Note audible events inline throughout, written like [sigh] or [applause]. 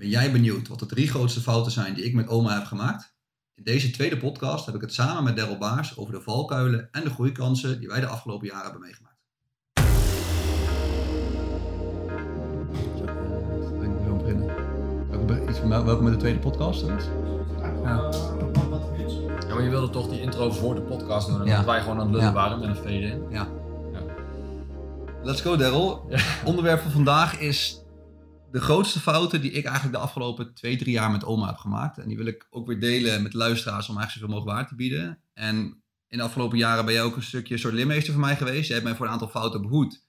Ben jij benieuwd wat de drie grootste fouten zijn die ik met oma heb gemaakt? In deze tweede podcast heb ik het samen met Daryl Baars over de valkuilen en de groeikansen die wij de afgelopen jaren hebben meegemaakt. Ik wil beginnen. Iets met de tweede podcast? Ja. ja, maar je wilde toch die intro voor de podcast doen, omdat wij gewoon aan het lullen waren met een fade in. Ja. ja. Let's go Daryl. Onderwerp van vandaag is de grootste fouten die ik eigenlijk de afgelopen twee, drie jaar met oma heb gemaakt. En die wil ik ook weer delen met luisteraars om eigenlijk zoveel mogelijk waar te bieden. En in de afgelopen jaren ben jij ook een stukje soort limmeester voor mij geweest. Je hebt mij voor een aantal fouten behoed.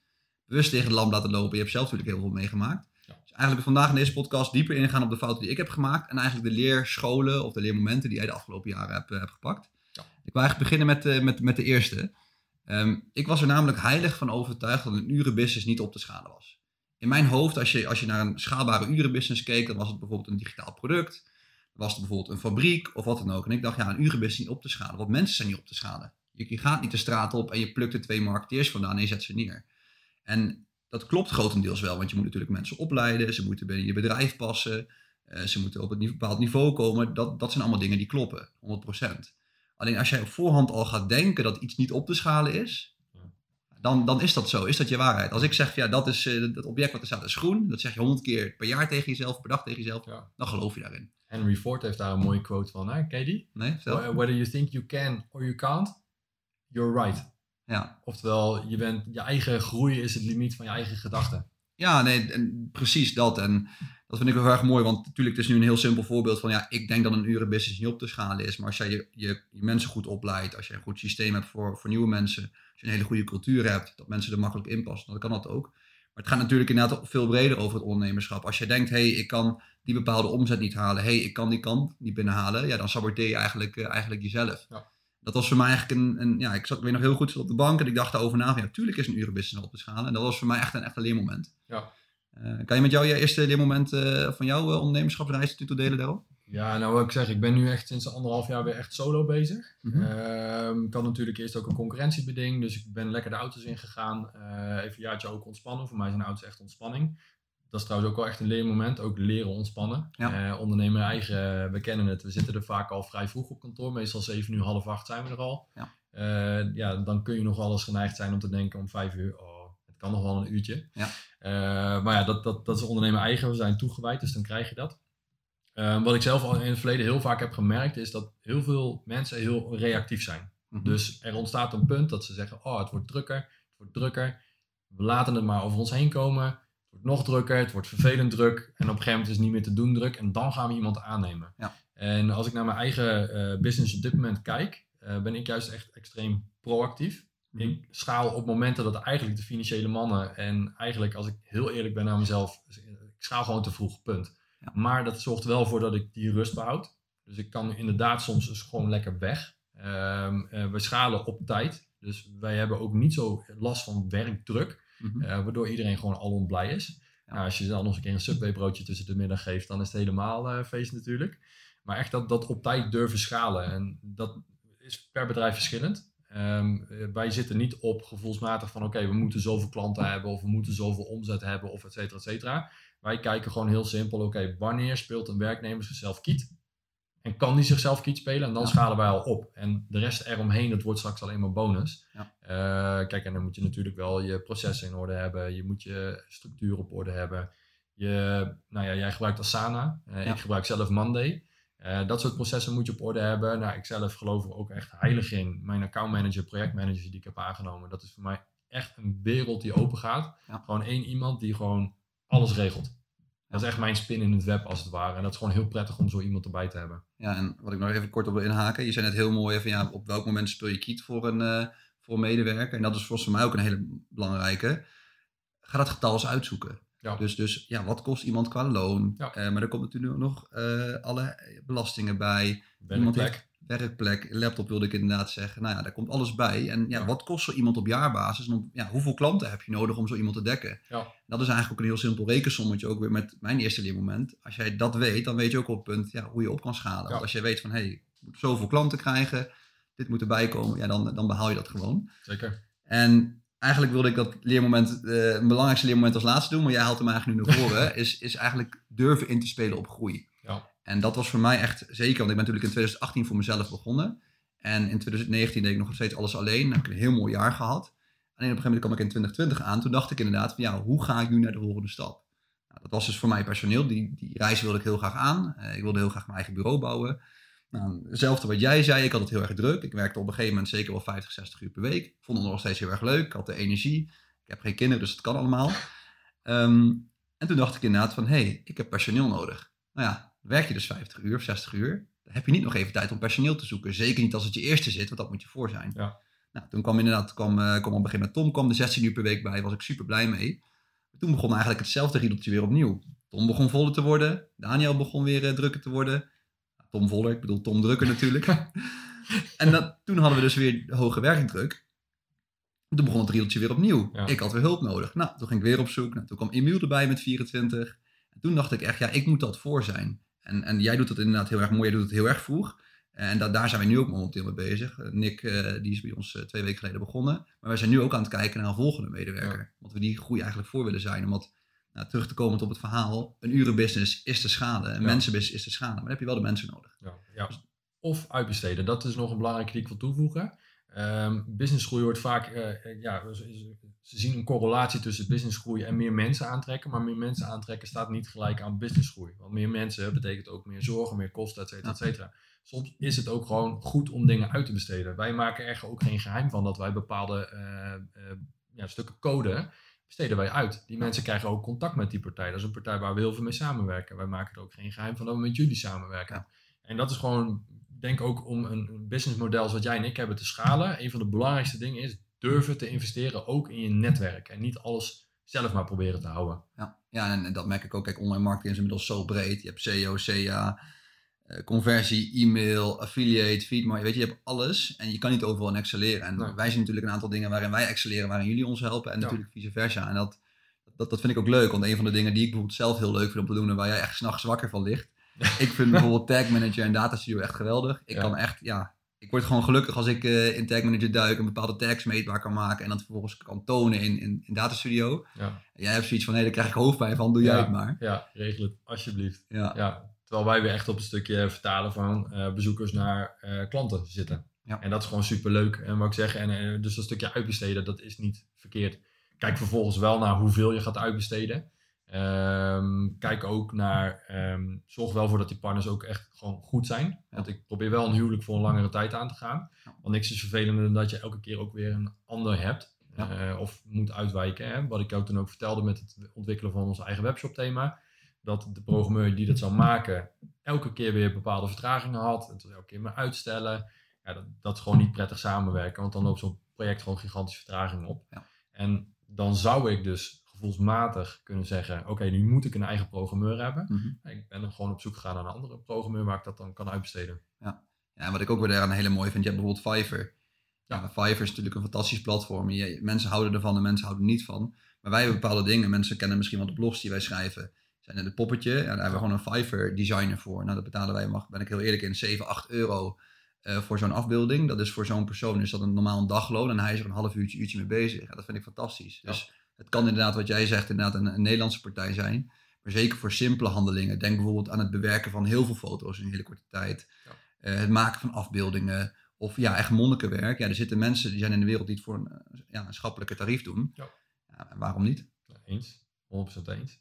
Bewust tegen de lamp laten lopen. Je hebt zelf natuurlijk heel veel meegemaakt. Ja. Dus eigenlijk vandaag in deze podcast dieper ingaan op de fouten die ik heb gemaakt. En eigenlijk de leerscholen of de leermomenten die jij de afgelopen jaren hebt, uh, hebt gepakt. Ja. Ik wil eigenlijk beginnen met, uh, met, met de eerste. Um, ik was er namelijk heilig van overtuigd dat een urenbusiness niet op te schalen was in mijn hoofd, als je, als je naar een schaalbare urenbusiness keek, dan was het bijvoorbeeld een digitaal product. Was het bijvoorbeeld een fabriek of wat dan ook. En ik dacht, ja, een urenbusiness niet op te schalen. Want mensen zijn niet op te schalen. Je, gaat niet de straat op en je plukt er twee marketeers vandaan en je zet ze neer. En dat klopt grotendeels wel, want je moet natuurlijk mensen opleiden. Ze moeten binnen je bedrijf passen. Uh, ze moeten op een bepaald niveau komen. Dat, dat zijn allemaal dingen die kloppen, 100%. Alleen als jij op voorhand al gaat denken dat iets niet op te schalen is, dan, dan is dat zo. Is dat je waarheid? Als ik zeg, ja, dat is uh, het object wat er staat is groen. Dat zeg je honderd keer per jaar tegen jezelf, per dag tegen jezelf. Dan geloof je daarin. Henry Ford heeft daar een mooie quote van. Hè? Ken je die? Nee. Whether you think you can or you can't, you're right. Ja. Oftewel, je, bent, je eigen groei is het limiet van je eigen gedachten. Ja, nee, en precies dat. En dat vind ik wel erg mooi, want natuurlijk, het is nu een heel simpel voorbeeld van, ja, ik denk dat een urenbusiness niet op te schalen is. Maar als jij je, je, je mensen goed opleidt, als je een goed systeem hebt voor, voor nieuwe mensen, als je een hele goede cultuur hebt, dat mensen er makkelijk in passen, dan kan dat ook. Maar het gaat natuurlijk inderdaad veel breder over het ondernemerschap. Als je denkt, hé, hey, ik kan die bepaalde omzet niet halen, hé, hey, ik kan die kant niet binnenhalen, ja, dan saboteer je eigenlijk, uh, eigenlijk jezelf. Ja. Dat was voor mij eigenlijk een, een, ja, ik zat weer nog heel goed op de bank en ik dacht daarover na, ja, natuurlijk is een urenbusiness op te schalen. En dat was voor mij echt een, echt een leermoment. Ja. Uh, kan je met jou je eerste leermoment uh, van jouw uh, ondernemerschapsreis titel delen daarop? Ja, nou wat ik zeg, ik ben nu echt sinds anderhalf jaar weer echt solo bezig. Mm -hmm. ik had natuurlijk eerst ook een concurrentiebeding, dus ik ben lekker de auto's ingegaan. even een jaartje ook ontspannen. Voor mij zijn auto's echt ontspanning. Dat is trouwens ook wel echt een leermoment, ook leren ontspannen. Ja. ondernemen eigen, we kennen het, we zitten er vaak al vrij vroeg op kantoor. Meestal 7 uur, half acht zijn we er al. Ja. ja, dan kun je nog wel eens geneigd zijn om te denken om 5 uur, oh, kan nog wel een uurtje. Ja. Uh, maar ja, dat, dat, dat is ondernemen eigen. We zijn toegewijd, dus dan krijg je dat. Uh, wat ik zelf al in het verleden heel vaak heb gemerkt, is dat heel veel mensen heel reactief zijn. Mm -hmm. Dus er ontstaat een punt dat ze zeggen: Oh, het wordt drukker, het wordt drukker. We laten het maar over ons heen komen. Het wordt nog drukker, het wordt vervelend druk. En op een gegeven moment is het niet meer te doen druk. En dan gaan we iemand aannemen. Ja. En als ik naar mijn eigen uh, business op dit moment kijk, ben ik juist echt extreem proactief. Ik mhm. schaal op momenten dat eigenlijk de financiële mannen en eigenlijk als ik heel eerlijk ben naar mezelf, ik schaal gewoon te vroeg, punt. Maar dat zorgt wel voor dat ik die rust behoud. Dus ik kan inderdaad soms dus gewoon lekker weg. Um, we schalen op tijd. Dus wij hebben ook niet zo last van werkdruk. Mm waardoor iedereen gewoon al blij is. Ja. Nou, als je dan nog een keer een Subway broodje tussen de middag geeft, dan is het helemaal uh, feest natuurlijk. Maar echt dat, dat op tijd durven schalen. En dat is per bedrijf verschillend. Um, wij zitten niet op gevoelsmatig van oké, we moeten zoveel klanten hebben of we moeten zoveel omzet hebben of et cetera, et cetera. Wij kijken gewoon heel simpel, oké, wanneer speelt een werknemer zichzelf kiet? En kan die zichzelf kiet spelen? En dan schalen wij al op. En de rest eromheen, dat wordt straks alleen maar bonus. Ja. Uh, kijk, en dan moet je natuurlijk wel je processen in orde hebben. Je moet je structuur op orde hebben. Je, nou ja, jij gebruikt Asana. Uh, ja. Ik gebruik zelf Monday. Uh, dat soort processen moet je op orde hebben. Nou, ik zelf geloof er ook echt heilig in. Mijn accountmanager, projectmanager die ik heb aangenomen, dat is voor mij echt een wereld die open gaat. Gewoon één iemand die gewoon alles regelt. Dat is echt mijn spin in het web als het ware. En dat is gewoon heel prettig om zo iemand erbij te hebben. Ja, en wat ik nog even kort op wil inhaken. Je zei net heel mooi van ja, op welk moment speel je kiet voor een, uh, voor een medewerker. En dat is volgens mij ook een hele belangrijke. Ga dat getal eens uitzoeken. Ja. Dus, dus ja, wat kost iemand qua loon? Ja. Uh, maar er komt natuurlijk nog uh, alle belastingen bij. Werkplek. werkplek, laptop wilde ik inderdaad zeggen. Nou ja, daar komt alles bij. En ja, ja. wat kost zo iemand op jaarbasis? En op, ja, hoeveel klanten heb je nodig om zo iemand te dekken? Ja. Dat is eigenlijk ook een heel simpel rekensommetje, ook weer met mijn eerste leermoment. Als jij dat weet, dan weet je ook op het punt ja, hoe je op kan schalen. Want als je weet van, hé, hey, ik moet zoveel klanten krijgen, dit moet erbij komen, ja, dan, dan behaal je dat gewoon. Zeker. En eigenlijk wilde ik dat leermoment, uh, mijn belangrijkste leermoment als laatste doen, maar jij haalt hem eigenlijk nu naar voren, [laughs] is, is eigenlijk durven in te spelen op groei. Ja. En dat was voor mij echt zeker, want ik ben natuurlijk in 2018 voor mezelf begonnen. En in 2019 deed ik nog steeds alles alleen. Dan heb ik een heel mooi jaar gehad. Alleen op een gegeven moment kwam ik in 2020 aan. Toen dacht ik inderdaad van ja, hoe ga ik nu naar de volgende stap? Nou, dat was dus voor mij personeel. Die, die reis wilde ik heel graag aan. Uh, ik wilde heel graag mijn eigen bureau bouwen. Nou, hetzelfde wat jij zei, ik had het heel erg druk. Ik werkte op een gegeven moment zeker wel 50, 60 uur per week. Ik vond het nog steeds heel erg leuk. Ik had de energie. Ik heb geen kinderen, dus dat kan allemaal. Um, en toen dacht ik inderdaad van, hé, hey, ik heb personeel nodig. Nou ja, werk je dus 50 uur of 60 uur, dan heb je niet nog even tijd om personeel te zoeken. Zeker niet als het je eerste zit, want dat moet je voor zijn. Ja. Nou, toen kwam inderdaad, kwam, uh, kwam op een gegeven moment Tom, kwam de 16 uur per week bij, was ik super blij mee. Toen begon eigenlijk hetzelfde riedeltje weer opnieuw. Tom begon voller te worden, Daniel begon weer uh, drukker te worden. Tom Voller, ik bedoel Tom Drukker natuurlijk. [laughs] en dat, toen hadden we dus weer hoge werkdruk. Toen begon het rieltje weer opnieuw. Ja. Ik had weer hulp nodig. Nou, toen ging ik weer op zoek. Nou, toen kwam Emiel erbij met 24. En toen dacht ik echt, ja, ik moet dat voor zijn. En, en jij doet dat inderdaad heel erg mooi. Jij doet het heel erg vroeg. En da daar zijn we nu ook momenteel mee bezig. Nick, uh, die is bij ons uh, twee weken geleden begonnen. Maar wij zijn nu ook aan het kijken naar een volgende medewerker. Ja. Want we die groei eigenlijk voor willen zijn. Omdat, nou, terug te komen op het verhaal, een urenbusiness is te schade. Een Ja. mensenbusiness is te schade. Maar dan heb je wel de mensen nodig. Ja, ja. Of uitbesteden, dat is nog een belangrijke die ik wil toevoegen. Ehm businessgroei wordt vaak, eh, ja, ze, zien een correlatie tussen businessgroei en meer mensen aantrekken. Maar meer mensen aantrekken staat niet gelijk aan businessgroei. Want meer mensen betekent ook meer zorgen, meer kosten, et cetera, et cetera. Soms is het ook gewoon goed om dingen uit te besteden. Wij maken er ook geen geheim van dat wij bepaalde eh, eh, ja, stukken code besteden wij uit. Die mensen krijgen ook contact met die partij. Dat is een partij waar we heel veel mee samenwerken. Wij maken er ook geen geheim van dat we met jullie samenwerken. Ja. En dat is gewoon, denk ook om een businessmodel zoals jij en ik hebben te schalen. Een van de belangrijkste dingen is durven te investeren ook in je netwerk. En niet alles zelf maar proberen te houden. Ja, ja en, en dat merk ik ook. Kijk, online marketing is inmiddels zo breed. Je hebt SEO, CA, conversie, e-mail, affiliate, feed, maar weet je, je hebt alles en je kan niet overal in excelleren. En wij zien natuurlijk een aantal dingen waarin wij excelleren, waarin jullie ons helpen en Ja. natuurlijk vice versa. En dat, dat, dat vind ik ook leuk, want een van de dingen die ik bijvoorbeeld zelf heel leuk vind om te doen en waar jij echt s'nachts wakker van ligt. [laughs] ik vind bijvoorbeeld Tag Manager en Data Studio echt geweldig. Ik Ja. kan echt, ja, ik word gewoon gelukkig als ik eh, in Tag Manager duik en bepaalde tags meetbaar kan maken en dat vervolgens kan tonen in, in, in Data Studio. Ja, Jij hebt zoiets van, hé, daar krijg ik hoofdpijn van, doe jij het maar. ja regel het alsjeblieft. Ja. Terwijl wij weer echt op een stukje vertalen van eh, bezoekers naar eh, klanten zitten. Ja. En dat is gewoon superleuk. En wat ik zeg, en, eh, dus dat stukje uitbesteden, dat is niet verkeerd. Kijk vervolgens wel naar hoeveel je gaat uitbesteden. Ehm, kijk ook naar, ehm, zorg wel voor dat die partners ook echt gewoon goed zijn. Want ik probeer wel een huwelijk voor een langere tijd aan te gaan. Ja. Want niks is vervelender dan dat je elke keer ook weer een ander hebt. Eh, of moet uitwijken. Hè? Wat ik jou toen ook vertelde met het ontwikkelen van ons eigen webshop thema. Dat de programmeur die dat zou maken elke keer weer bepaalde vertragingen had. Het elke keer maar uitstellen. Ja, dat, dat is gewoon niet prettig samenwerken. Want dan loopt zo'n project gewoon gigantische vertraging op. Ja. En dan zou ik dus gevoelsmatig kunnen zeggen... Oké, nu moet ik een eigen programmeur hebben. Mhm. Ik ben dan gewoon op zoek gegaan naar een andere programmeur... waar ik dat dan kan uitbesteden. Ja, en wat ik ook weer daar een hele mooie vind, je hebt bijvoorbeeld Fiverr. Ja, Ja. Fiverr is natuurlijk een fantastisch platform. Je, mensen houden ervan en mensen houden er niet van. Maar wij hebben bepaalde dingen. Mensen kennen misschien wel de blogs die wij schrijven. Zijn er de poppetje. En daar hebben we gewoon een Fiverr designer voor. Nou, dat betalen wij, mag, ben ik heel eerlijk in, 7, 8 euro eh, voor zo'n afbeelding. Dat is voor zo'n persoon is dat een normaal een dagloon. En hij is er een half uurtje, uurtje mee bezig. Ja, dat vind ik fantastisch. Ja. Dus het kan inderdaad, wat jij zegt, inderdaad een, een Nederlandse partij zijn. Maar zeker voor simpele handelingen. Denk bijvoorbeeld aan het bewerken van heel veel foto's in een hele korte tijd. Ja. Eh, het maken van afbeeldingen. Of ja, echt monnikenwerk. Ja, er zitten mensen die zijn in de wereld die het voor een, ja, een schappelijke tarief doen. Ja. Ja, waarom niet? Ja, eens. 100% eens.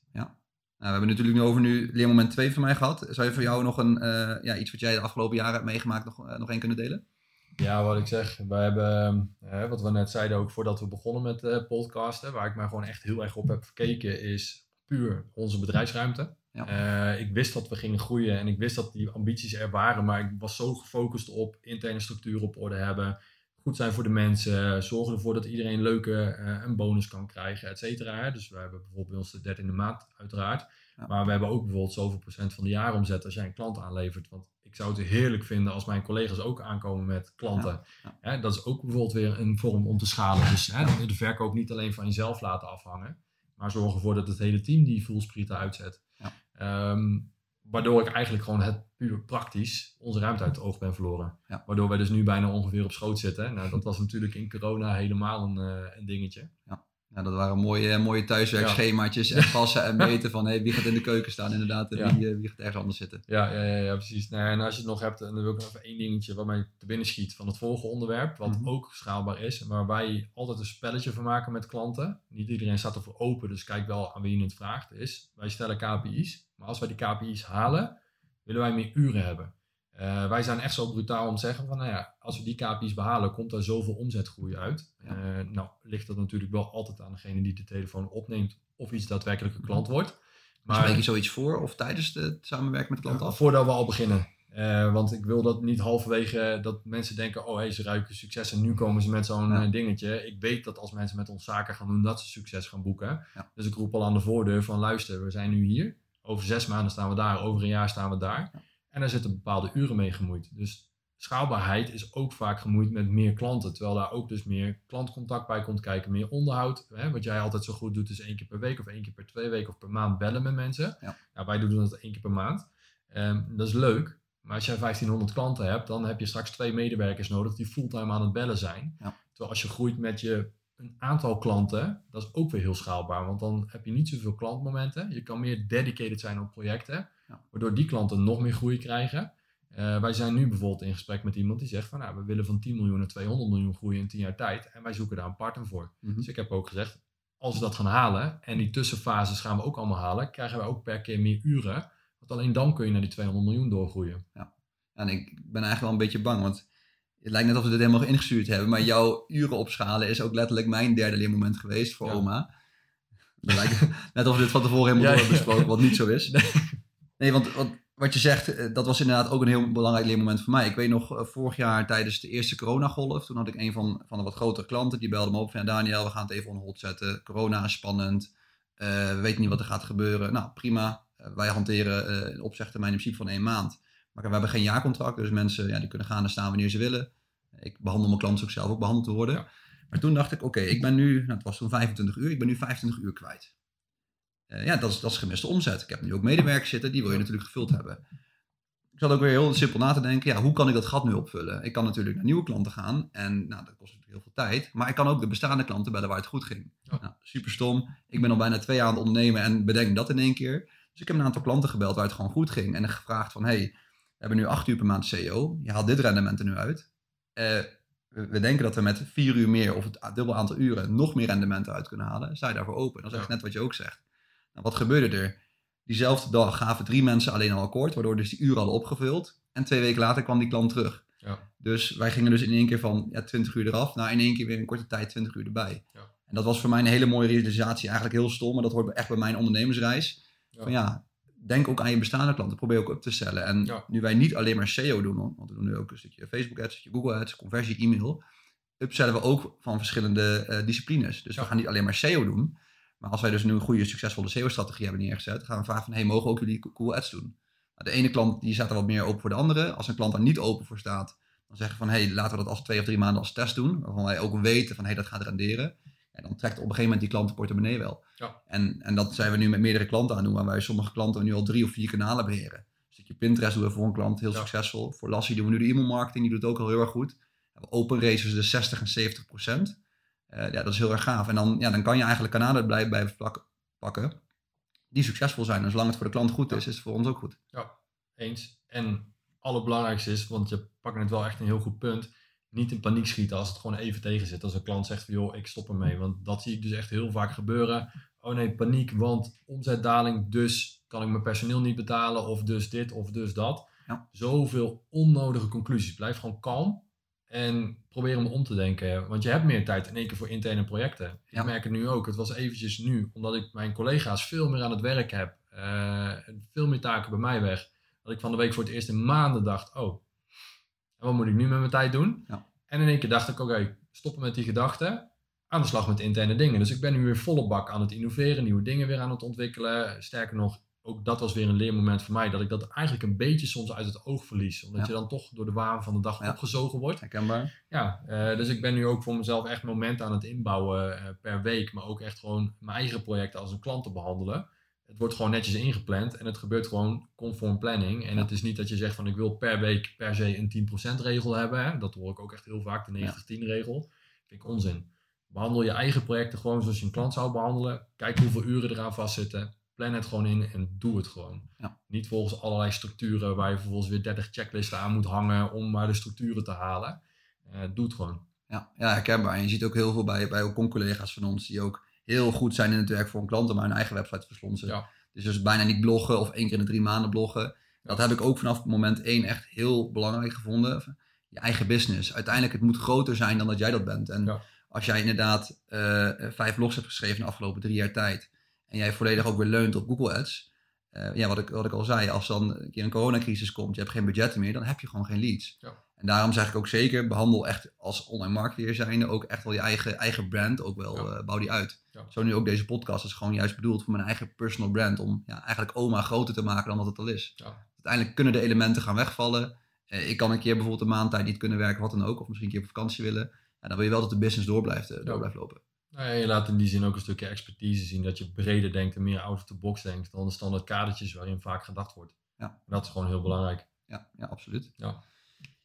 Nou, we hebben natuurlijk nu over nu leermoment 2 van mij gehad. Zou je voor jou nog een, eh, ja, iets wat jij de afgelopen jaren hebt meegemaakt nog, eh, nog één kunnen delen? Ja, wat ik zeg, wij hebben, eh, wat we net zeiden ook voordat we begonnen met podcasten, waar ik mij gewoon echt heel erg op heb gekeken, is puur onze bedrijfsruimte. Ja. Ik wist dat we gingen groeien en ik wist dat die ambities er waren, maar ik was zo gefocust op interne structuur op orde hebben, goed zijn voor de mensen, zorgen ervoor dat iedereen leuke eh, een bonus kan krijgen, et cetera. Dus we hebben bijvoorbeeld bij ons de 13e maand uiteraard, Ja. maar we hebben ook bijvoorbeeld zoveel procent van de jaaromzet als jij een klant aanlevert. Want ik zou het heerlijk vinden als mijn collega's ook aankomen met klanten. Ja. Hè, dat is ook bijvoorbeeld weer een vorm om te schalen. Dus hè, de verkoop niet alleen van jezelf laten afhangen, maar zorg ervoor dat het hele team die voelsprieten uitzet. Ja. Waardoor ik eigenlijk gewoon het puur praktisch onze ruimte uit het oog ben verloren. Ja. Waardoor wij dus nu bijna ongeveer op schoot zitten. Nou, dat was natuurlijk in corona helemaal een, eh, een dingetje. Ja, dat waren mooie, mooie thuiswerkschemaatjes en [laughs] passen en meten van hey, wie gaat in de keuken staan inderdaad en wie, eh, wie gaat ergens anders zitten. Ja, ja, ja, ja precies. Nou, en als je het nog hebt, en dan wil ik nog even één dingetje wat mij te binnen schiet van het volgende onderwerp, wat Mhm. ook schaalbaar is, maar waar wij altijd een spelletje van maken met klanten. Niet iedereen staat ervoor open, dus kijk wel aan wie je het vraagt. Is, wij stellen KPI's, maar als wij die KPI's halen, willen wij meer uren hebben. Eh, wij zijn echt zo brutaal om te zeggen van, nou ja, als we die KPI's behalen, komt er zoveel omzetgroei uit. Ja. Eh, nou, ligt dat natuurlijk wel altijd aan degene die de telefoon opneemt of iets daadwerkelijk een klant wordt. Maar spreek je zoiets voor of tijdens de samenwerking met de klant af? Voordat we al beginnen. Eh, want ik wil dat niet halverwege dat mensen denken, oh hey, ze ruiken succes en nu komen ze met zo'n Ja. dingetje. Ik weet dat als mensen met ons zaken gaan doen, dat ze succes gaan boeken. Ja. Dus ik roep al aan de voordeur van luister, we zijn nu hier. Over zes maanden staan we daar, over een jaar staan we daar. En daar zitten bepaalde uren mee gemoeid. Dus schaalbaarheid is ook vaak gemoeid met meer klanten. Terwijl daar ook dus meer klantcontact bij komt kijken, meer onderhoud. Hè? Wat jij altijd zo goed doet is één keer per week of één keer per twee weken of per maand bellen met mensen. Ja. Nou, wij doen dat één keer per maand. Ehm, dat is leuk. Maar als jij 1500 klanten hebt, dan heb je straks twee medewerkers nodig die fulltime aan het bellen zijn. Ja. Terwijl als je groeit met je een aantal klanten, dat is ook weer heel schaalbaar. Want dan heb je niet zoveel klantmomenten. Je kan meer dedicated zijn op projecten. Ja. Waardoor die klanten nog meer groei krijgen. Eh, wij zijn nu bijvoorbeeld in gesprek met iemand die zegt van nou, we willen van 10 miljoen naar 200 miljoen groeien in 10 jaar tijd. En wij zoeken daar een partner voor. Mhm. Dus ik heb ook gezegd, als we dat gaan halen en die tussenfases gaan we ook allemaal halen, krijgen wij ook per keer meer uren. Want alleen dan kun je naar die 200 miljoen doorgroeien. En ik ben eigenlijk wel een beetje bang, want het lijkt net of we dit helemaal ingestuurd hebben, maar jouw uren opschalen is ook letterlijk mijn derde leermoment geweest voor Ja. oma. Lijkt [laughs] net of we dit van tevoren helemaal Ja, hebben besproken, wat niet zo is. Nee, want wat, wat je zegt, eh, dat was inderdaad ook een heel belangrijk leermoment voor mij. Ik weet nog, eh, vorig jaar tijdens de eerste coronagolf, toen had ik een van, van de wat grotere klanten, die belde me op van, ja, Daniel, we gaan het even on hold zetten. Corona is spannend, Eh, we weten niet wat er gaat gebeuren. Nou, prima. Wij hanteren eh, een opzegtermijn in principe van één maand. Maar we hebben geen jaarcontract, dus mensen ja, die kunnen gaan en staan wanneer ze willen. Ik behandel mijn klanten ook zelf ook behandeld te worden. Ja. Maar toen dacht ik, oké, ik ben nu, nou, het was toen 25 uur, ik ben nu 25 uur kwijt. Eh, ja, dat is, dat is gemiste omzet. Ik heb nu ook medewerkers zitten, die wil je natuurlijk gevuld hebben. Ik zat ook weer heel simpel na te denken, ja, hoe kan ik dat gat nu opvullen? Ik kan natuurlijk naar nieuwe klanten gaan en nou, dat kost natuurlijk heel veel tijd. Maar ik kan ook de bestaande klanten bellen waar het goed ging. Ja. Nou, super stom. Ik ben al bijna twee jaar aan het ondernemen en bedenk dat in één keer. Dus ik heb een aantal klanten gebeld waar het gewoon goed ging. En gevraagd van, hey, we hebben nu acht uur per maand CEO. Je haalt dit rendement er nu uit. Eh, we, denken dat we met vier uur meer of het dubbel aantal uren nog meer rendement eruit kunnen halen. Sta je daarvoor open? Dat is echt net wat je ook zegt. Nou, wat gebeurde er? Diezelfde dag gaven drie mensen alleen al akkoord, waardoor dus die uren hadden opgevuld. En twee weken later kwam die klant terug. Ja. Dus wij gingen dus in één keer van ja, 20 uur eraf naar in één keer weer in korte tijd 20 uur erbij. Ja. En dat was voor mij een hele mooie realisatie. Eigenlijk heel stom, maar dat hoort echt bij mijn ondernemersreis. Ja. Van ja, denk ook aan je bestaande klanten. Probeer ook up te stellen. En Ja. nu wij niet alleen maar SEO doen, want we doen nu ook een stukje Facebook ads, een stukje Google ads, conversie, e-mail. Upsellen we ook van verschillende eh, disciplines. Dus we gaan niet alleen maar SEO doen. Maar als wij dus nu een goede, succesvolle SEO-strategie hebben neergezet, gaan we vragen van, hey, mogen ook jullie Google ads doen? Nou, de ene klant die staat er wat meer open voor de andere. Als een klant daar niet open voor staat, dan zeggen we van, hey, laten we dat als twee of drie maanden als test doen. Waarvan wij ook weten van, hey, dat gaat renderen. En dan trekt op een gegeven moment die klant de portemonnee wel. Ja. En, en dat zijn we nu met meerdere klanten aan doen, waar wij sommige klanten nu al drie of vier kanalen beheren. Een stukje Pinterest doen we voor een klant heel Ja. succesvol. Voor Lassie doen we nu de e-mail marketing, die doet het ook al heel erg goed. We hebben open races de 60 en 70 procent. Eh, ja, dat is heel erg gaaf. En dan, ja, dan kan je eigenlijk kanalen blijven, blijven pakken die succesvol zijn. En zolang het voor de klant goed is, is het voor ons ook goed. Eens. En allerbelangrijkste is, want je pakt net wel echt een heel goed punt, niet in paniek schieten als het gewoon even tegen zit. Als een klant zegt van joh, ik stop ermee. Want dat zie ik dus echt heel vaak gebeuren. Oh nee, paniek, want omzetdaling, dus kan ik mijn personeel niet betalen. Of dus dit, of dus dat. Ja. Zoveel onnodige conclusies. Blijf gewoon kalm en probeer hem om te denken. Want je hebt meer tijd in één keer voor interne projecten. Ja. Ik merk het nu ook. Het was eventjes nu, omdat ik mijn collega's veel meer aan het werk heb. eh, veel meer taken bij mij weg. Dat ik van de week voor het eerst in maanden dacht, oh, en wat moet ik nu met mijn tijd doen? Ja. En in één keer dacht ik, oké, stoppen met die gedachten. Aan de slag met interne dingen. Dus ik ben nu weer volle bak aan het innoveren, nieuwe dingen weer aan het ontwikkelen. Sterker nog, ook dat was weer een leermoment voor mij. Dat ik dat eigenlijk een beetje soms uit het oog verlies. Omdat Ja. je dan toch door de waan van de dag Ja. opgezogen wordt. Herkenbaar? Ja, eh, dus ik ben nu ook voor mezelf echt momenten aan het inbouwen eh, per week. Maar ook echt gewoon mijn eigen projecten als een klant te behandelen. Het wordt gewoon netjes ingepland en het gebeurt gewoon conform planning. En het is niet dat je zegt van ik wil per week per se een 10% regel hebben. Hè? Dat hoor ik ook echt heel vaak, de 90-10 regel. Vind ik onzin. Behandel je eigen projecten gewoon zoals je een klant zou behandelen. Kijk hoeveel uren eraan vastzitten. Plan het gewoon in en doe het gewoon. Ja. Niet volgens allerlei structuren waar je vervolgens weer 30 checklisten aan moet hangen om maar de structuren te halen. Uh, doe het gewoon. Ja, ja, herkenbaar. En je ziet ook heel veel bij, bij ook collega's van ons die ook heel goed zijn in het werk voor een klant, maar hun eigen website verslonsen. Ja. Dus dus bijna niet bloggen of één keer in de drie maanden bloggen. Dat heb ik ook vanaf moment één echt heel belangrijk gevonden. Je eigen business. Uiteindelijk, het moet groter zijn dan dat jij dat bent. En Ja. als jij inderdaad eh, vijf blogs hebt geschreven in de afgelopen drie jaar tijd. En jij volledig ook weer leunt op Google Ads. eh, ja, wat ik, wat ik al zei, als dan een keer een coronacrisis komt, je hebt geen budgetten meer, dan heb je gewoon geen leads. Ja. En daarom zeg ik ook zeker, behandel echt als online marketeer zijnde ook echt wel je eigen, eigen brand, ook wel, Ja. eh, bouw die uit. Ja. Zo nu ook deze podcast is gewoon juist bedoeld voor mijn eigen personal brand, om ja, eigenlijk oma groter te maken dan wat het al is. Ja. Uiteindelijk kunnen de elementen gaan wegvallen. Eh, ik kan een keer bijvoorbeeld een maand tijd niet kunnen werken, wat dan ook, of misschien een keer op vakantie willen. Ja, dan wil je wel dat de business door blijft, eh, door blijft lopen. Nou ja, je laat in die zin ook een stukje expertise zien. Dat je breder denkt en meer out of the box denkt dan de standaard kadertjes waarin vaak gedacht wordt. Ja. En dat is gewoon heel belangrijk. Ja, ja absoluut. Ja.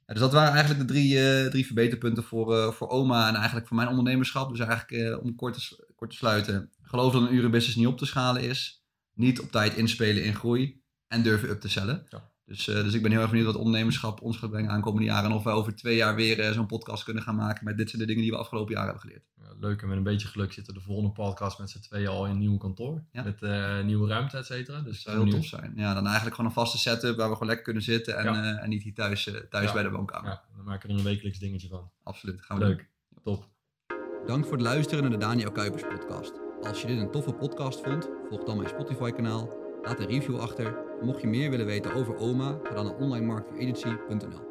Dus dat waren eigenlijk de drie, eh, drie verbeterpunten voor, eh, voor oma en eigenlijk voor mijn ondernemerschap. Dus eigenlijk eh, om kort te, kort te sluiten. Geloof dat een urenbusiness niet op te schalen is. Niet op tijd inspelen in groei. En durven up te cellen. Ja. Dus, eh, dus ik ben heel erg benieuwd wat ondernemerschap ons gaat brengen aankomende jaren. En of wij over twee jaar weer eh, zo'n podcast kunnen gaan maken met dit zijn de dingen die we afgelopen jaar hebben geleerd. Ja, leuk en met een beetje geluk zitten de volgende podcast met z'n tweeën al in een nieuw kantoor. Ja. Met eh, nieuwe ruimte, et cetera. Dus Dat zou heel tof zijn. Ja, dan eigenlijk gewoon een vaste setup waar we gewoon lekker kunnen zitten. En, Ja. eh, en niet hier thuis, thuis Ja. bij de woonkamer. Ja, dan maken we er een wekelijks dingetje van. Absoluut. Gaan we doen. Leuk. Top. Dank voor het luisteren naar de Daniel Kuipers podcast. Als je dit een toffe podcast vond, volg dan mijn Spotify kanaal. Laat een review achter. Mocht je meer willen weten over OMA, ga dan naar onlinemarketingagency.nl